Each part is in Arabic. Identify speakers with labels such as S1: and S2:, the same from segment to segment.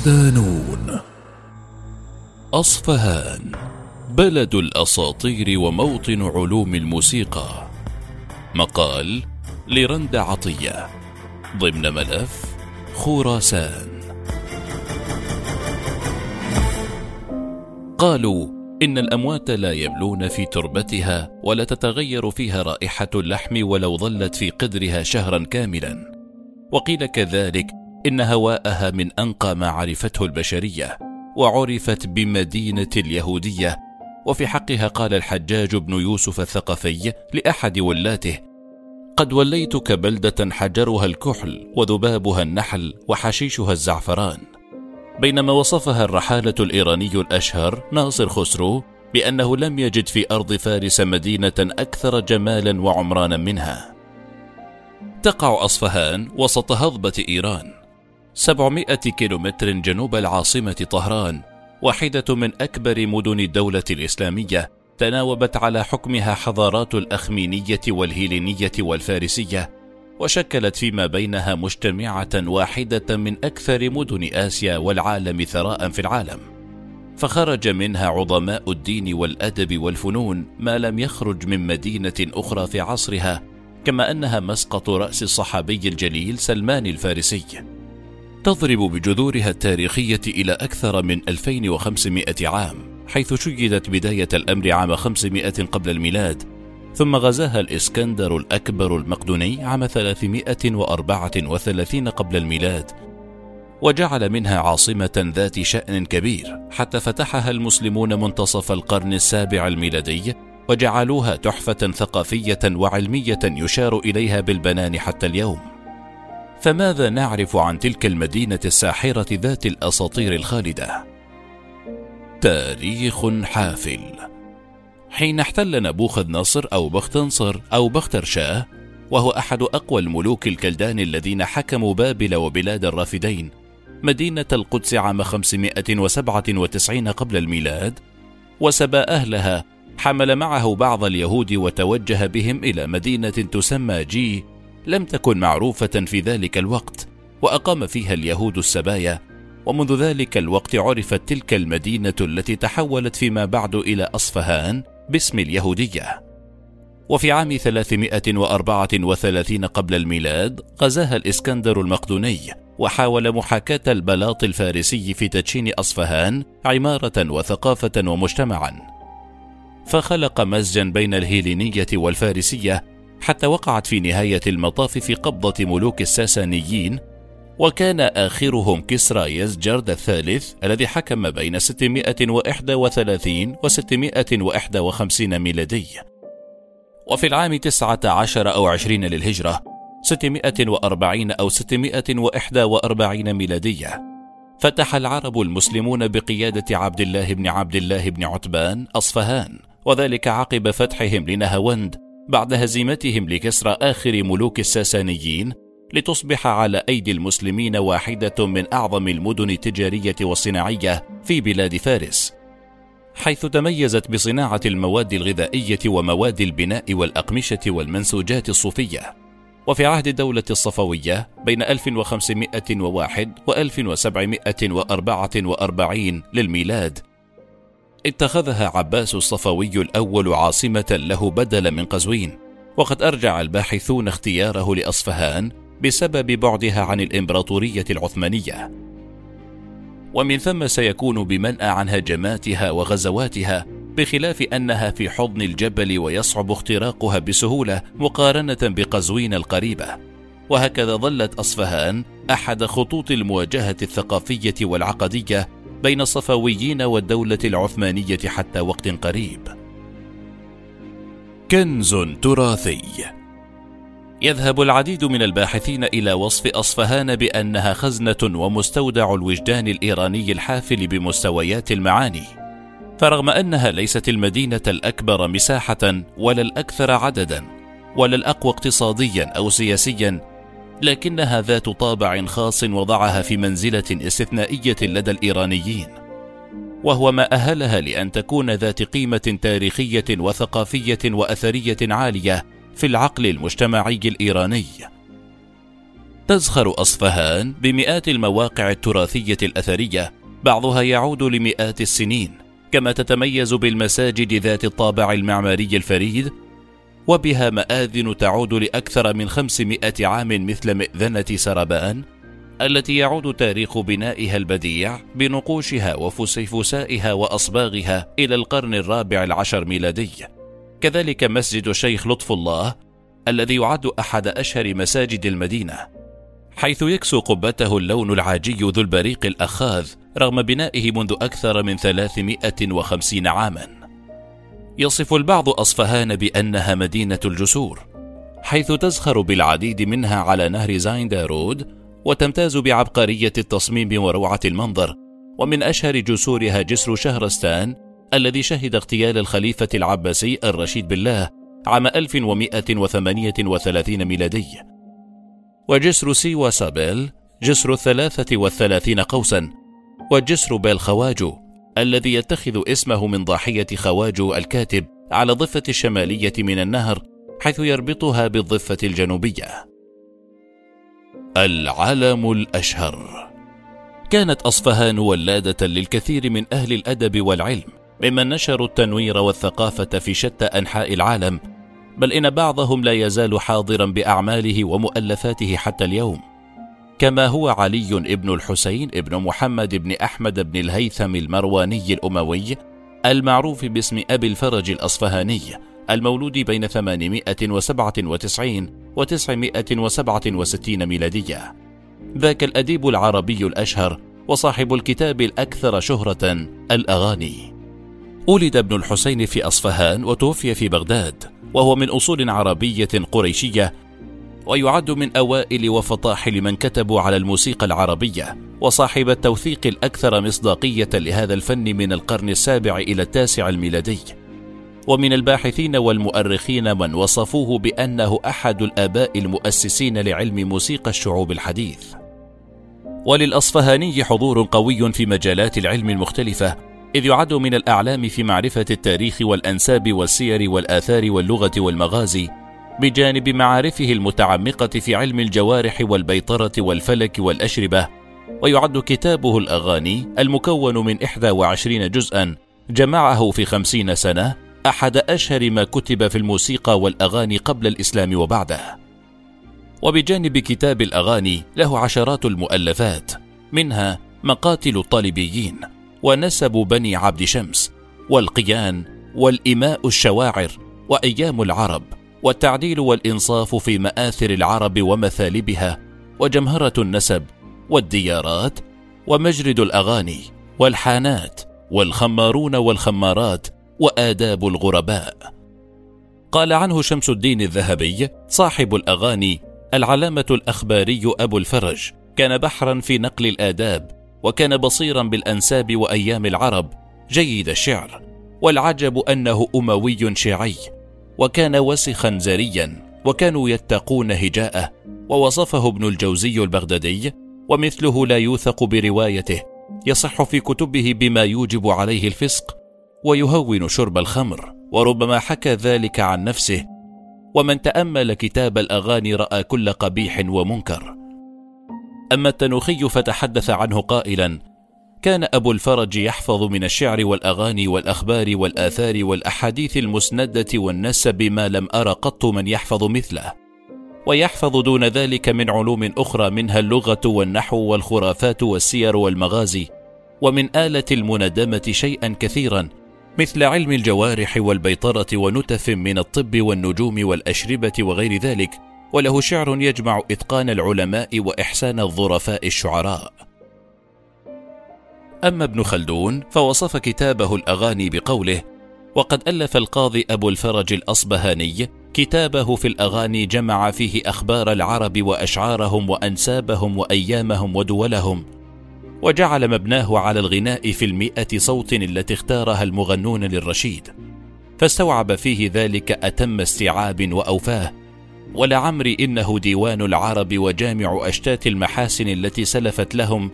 S1: صدانون أصفهان بلد الأساطير وموطن علوم الموسيقى. مقال لرند عطية ضمن ملف خراسان. قالوا إن الأموات لا يملون في تربتها ولا تتغير فيها رائحة اللحم ولو ظلت في قدرها شهرا كاملا. وقيل كذلك إن هواءها من أنقى ما عرفته البشرية وعرفت بمدينة اليهودية. وفي حقها قال الحجاج بن يوسف الثقفي لأحد ولاته قد وليتك بلدة حجرها الكحل وذبابها النحل وحشيشها الزعفران. بينما وصفها الرحالة الإيراني الأشهر ناصر خسرو بأنه لم يجد في أرض فارس مدينة أكثر جمالا وعمرانا منها. تقع أصفهان وسط هضبة إيران. 700 كيلومتر جنوب العاصمة طهران واحدة من أكبر مدن الدولة الإسلامية تناوبت على حكمها حضارات الأخمينية والهيلينية والفارسية وشكلت فيما بينها مجتمعة واحدة من أكثر مدن آسيا والعالم ثراء في العالم. فخرج منها عظماء الدين والأدب والفنون ما لم يخرج من مدينة أخرى في عصرها كما أنها مسقط رأس الصحابي الجليل سلمان الفارسي. تضرب بجذورها التاريخية إلى أكثر من 2500 عام حيث شيدت بداية الأمر عام 500 قبل الميلاد ثم غزاها الإسكندر الأكبر المقدوني عام 334 قبل الميلاد وجعل منها عاصمة ذات شأن كبير حتى فتحها المسلمون منتصف القرن السابع الميلادي وجعلوها تحفة ثقافية وعلمية يشار إليها بالبنان حتى اليوم. فماذا نعرف عن تلك المدينة الساحرة ذات الأساطير الخالدة؟ تاريخ حافل حين احتل نبوخذ نصر أو بختنصر أو بخترشاه وهو أحد أقوى الملوك الكلدان الذين حكموا بابل وبلاد الرافدين مدينة القدس عام 597 قبل الميلاد وسبى أهلها حمل معه بعض اليهود وتوجه بهم إلى مدينة تسمى جي لم تكن معروفة في ذلك الوقت وأقام فيها اليهود السبايا ومنذ ذلك الوقت عرفت تلك المدينة التي تحولت فيما بعد إلى أصفهان باسم اليهودية. وفي عام 334 قبل الميلاد غزاها الإسكندر المقدوني وحاول محاكاة البلاط الفارسي في تدشين أصفهان عمارة وثقافة ومجتمعا. فخلق مزجا بين الهيلينية والفارسية حتى وقعت في نهاية المطاف في قبضة ملوك الساسانيين وكان آخرهم كسرى يزجرد الثالث الذي حكم بين 631 و 651 ميلادي. وفي العام 19 أو 20 للهجرة 640 أو 641 ميلادية فتح العرب المسلمون بقيادة عبد الله بن عبد الله بن عتبان أصفهان وذلك عقب فتحهم لنهاوند بعد هزيمتهم لكسرى آخر ملوك الساسانيين لتصبح على أيدي المسلمين واحدة من أعظم المدن التجارية والصناعية في بلاد فارس حيث تميزت بصناعة المواد الغذائية ومواد البناء والأقمشة والمنسوجات الصوفية. وفي عهد الدولة الصفوية بين 1501 و 1744 للميلاد اتخذها عباس الصفوي الأول عاصمة له بدلا من قزوين وقد أرجع الباحثون اختياره لأصفهان بسبب بعدها عن الإمبراطورية العثمانية. ومن ثم سيكون بمنأى عن هجماتها وغزواتها بخلاف أنها في حضن الجبل ويصعب اختراقها بسهولة مقارنة بقزوين القريبة. وهكذا ظلت أصفهان أحد خطوط المواجهة الثقافية والعقدية بين الصفويين والدولة العثمانية حتى وقت قريب. كنز تراثي يذهب العديد من الباحثين إلى وصف أصفهان بأنها خزنة ومستودع الوجدان الإيراني الحافل بمستويات المعاني. فرغم أنها ليست المدينة الأكبر مساحة ولا الأكثر عددا ولا الأقوى اقتصاديا أو سياسيا لكنها ذات طابع خاص وضعها في منزلة استثنائية لدى الإيرانيين وهو ما أهلها لأن تكون ذات قيمة تاريخية وثقافية وأثرية عالية في العقل المجتمعي الإيراني. تزخر أصفهان بمئات المواقع التراثية الأثرية بعضها يعود لمئات السنين كما تتميز بالمساجد ذات الطابع المعماري الفريد وبها مآذن تعود لأكثر من 500 عام مثل مئذنة سربان التي يعود تاريخ بنائها البديع بنقوشها وفسيفسائها وأصباغها إلى القرن الرابع العشر ميلادي. كذلك مسجد شيخ لطف الله الذي يعد أحد أشهر مساجد المدينة حيث يكسو قبته اللون العاجي ذو البريق الأخاذ رغم بنائه منذ أكثر من 350 عاما. يصف البعض أصفهان بأنها مدينة الجسور حيث تزخر بالعديد منها على نهر زايندا رود وتمتاز بعبقرية التصميم وروعة المنظر ومن أشهر جسورها جسر شهرستان الذي شهد اغتيال الخليفة العباسي الرشيد بالله عام 1138 ميلادي. وجسر سيوا سابيل جسر الثلاثة والثلاثين قوسا وجسر بالخواجو الذي يتخذ اسمه من ضاحية خواجو الكاتب على الضفة الشمالية من النهر حيث يربطها بالضفة الجنوبية. العلم الأشهر. كانت أصفهان ولادة للكثير من أهل الأدب والعلم ممن نشروا التنوير والثقافة في شتى أنحاء العالم بل إن بعضهم لا يزال حاضرا بأعماله ومؤلفاته حتى اليوم. كما هو علي بن الحسين بن محمد بن أحمد بن الهيثم المرواني الأموي المعروف باسم أبي الفرج الأصفهاني المولود بين 897 و 967 ميلادية. ذاك الأديب العربي الأشهر وصاحب الكتاب الأكثر شهرة الأغاني. ولد ابن الحسين في أصفهان وتوفي في بغداد وهو من أصول عربية قريشية ويعد من أوائل وفطاحل من كتبوا على الموسيقى العربية وصاحب التوثيق الأكثر مصداقية لهذا الفن من القرن السابع إلى التاسع الميلادي. ومن الباحثين والمؤرخين من وصفوه بأنه أحد الآباء المؤسسين لعلم موسيقى الشعوب الحديث. وللأصفهاني حضور قوي في مجالات العلم المختلفة إذ يعد من الأعلام في معرفة التاريخ والأنساب والسير والآثار واللغة والمغازي بجانب معارفه المتعمقة في علم الجوارح والبيطرة والفلك والأشربة ويعد كتابه الأغاني المكون من 21 جزءا جمعه في خمسين سنة أحد أشهر ما كتب في الموسيقى والأغاني قبل الإسلام وبعده. وبجانب كتاب الأغاني له عشرات المؤلفات منها مقاتل الطالبيين ونسب بني عبد شمس والقيان والإماء الشواعر وأيام العرب. والتعديل والإنصاف في مآثر العرب ومثالبها وجمهرة النسب والديارات ومجرد الأغاني والحانات والخمارون والخمارات وآداب الغرباء. قال عنه شمس الدين الذهبي صاحب الأغاني العلامة الأخباري أبو الفرج كان بحرا في نقل الآداب وكان بصيرا بالأنساب وأيام العرب جيد الشعر والعجب أنه أموي شيعي وكان وسخا زريا وكانوا يتقون هجاءه ووصفه ابن الجوزي البغدادي ومثله لا يوثق بروايته يصح في كتبه بما يوجب عليه الفسق ويهون شرب الخمر وربما حكى ذلك عن نفسه ومن تأمل كتاب الأغاني رأى كل قبيح ومنكر. أما التنوخي فتحدث عنه قائلا كان أبو الفرج يحفظ من الشعر والأغاني والأخبار والآثار والأحاديث المسندة والنسب ما لم أر قط من يحفظ مثله. ويحفظ دون ذلك من علوم أخرى منها اللغة والنحو والخرافات والسير والمغازي ومن آلة المندمة شيئا كثيرا مثل علم الجوارح والبيطرة ونتف من الطب والنجوم والأشربة وغير ذلك. وله شعر يجمع إتقان العلماء وإحسان الظرفاء الشعراء. أما ابن خلدون فوصف كتابه الأغاني بقوله وقد ألف القاضي أبو الفرج الأصبهاني كتابه في الأغاني جمع فيه أخبار العرب وأشعارهم وأنسابهم وأيامهم ودولهم وجعل مبناه على الغناء في المئة صوت التي اختارها المغنون للرشيد فاستوعب فيه ذلك أتم استيعاب وأوفاه. ولعمري إنه ديوان العرب وجامع أشتات المحاسن التي سلفت لهم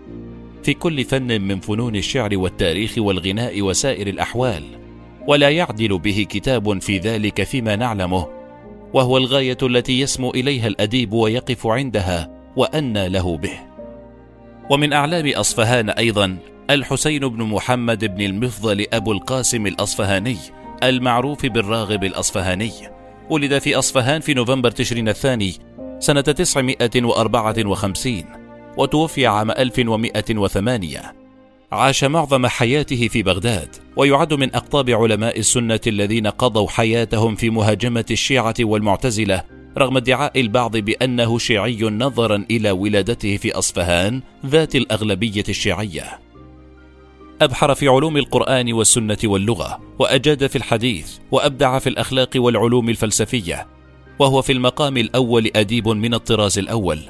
S1: في كل فن من فنون الشعر والتاريخ والغناء وسائر الأحوال ولا يعدل به كتاب في ذلك فيما نعلمه وهو الغاية التي يسمو إليها الأديب ويقف عندها وأنى له به. ومن أعلام أصفهان أيضا الحسين بن محمد بن المفضل أبو القاسم الأصفهاني المعروف بالراغب الأصفهاني. ولد في أصفهان في نوفمبر تشرين الثاني سنة 954 وتوفي عام 1108 عاش معظم حياته في بغداد ويعد من أقطاب علماء السنة الذين قضوا حياتهم في مهاجمة الشيعة والمعتزلة رغم ادعاء البعض بأنه شيعي نظرا إلى ولادته في أصفهان ذات الأغلبية الشيعية. أبحر في علوم القرآن والسنة واللغة وأجاد في الحديث وأبدع في الأخلاق والعلوم الفلسفية وهو في المقام الأول أديب من الطراز الأول.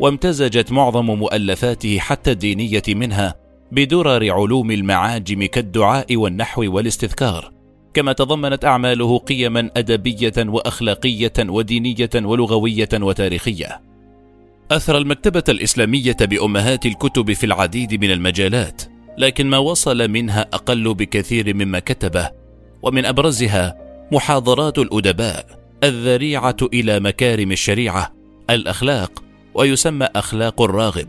S1: وامتزجت معظم مؤلفاته حتى الدينية منها بدرر علوم المعاجم كالدعاء والنحو والاستذكار. كما تضمنت أعماله قيما أدبية وأخلاقية ودينية ولغوية وتاريخية. أثر المكتبة الإسلامية بأمهات الكتب في العديد من المجالات لكن ما وصل منها أقل بكثير مما كتبه. ومن أبرزها محاضرات الأدباء الذريعة إلى مكارم الشريعة الأخلاق ويسمى أخلاق الراغب.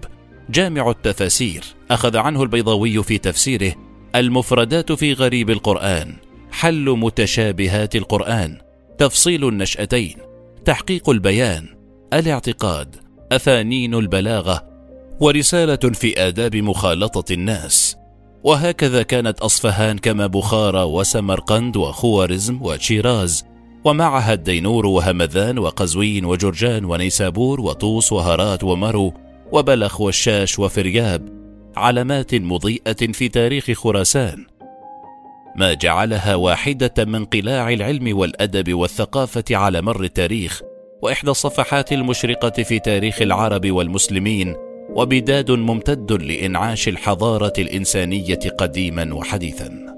S1: جامع التفاسير. أخذ عنه البيضاوي في تفسيره المفردات في غريب القرآن. حل متشابهات القرآن. تفصيل النشأتين. تحقيق البيان. الاعتقاد. أثانين البلاغة. ورسالة في آداب مخالطة الناس. وهكذا كانت أصفهان كما بخارى وسمرقند وخوارزم وشيراز. ومعها الدينور وهمذان وقزوين وجرجان ونيسابور وطوس وهرات ومرو وبلخ والشاش وفرياب علامات مضيئة في تاريخ خراسان. ما جعلها واحدة من قلاع العلم والأدب والثقافة على مر التاريخ وإحدى الصفحات المشرقة في تاريخ العرب والمسلمين وبداد ممتد لإنعاش الحضارة الإنسانية قديما وحديثا.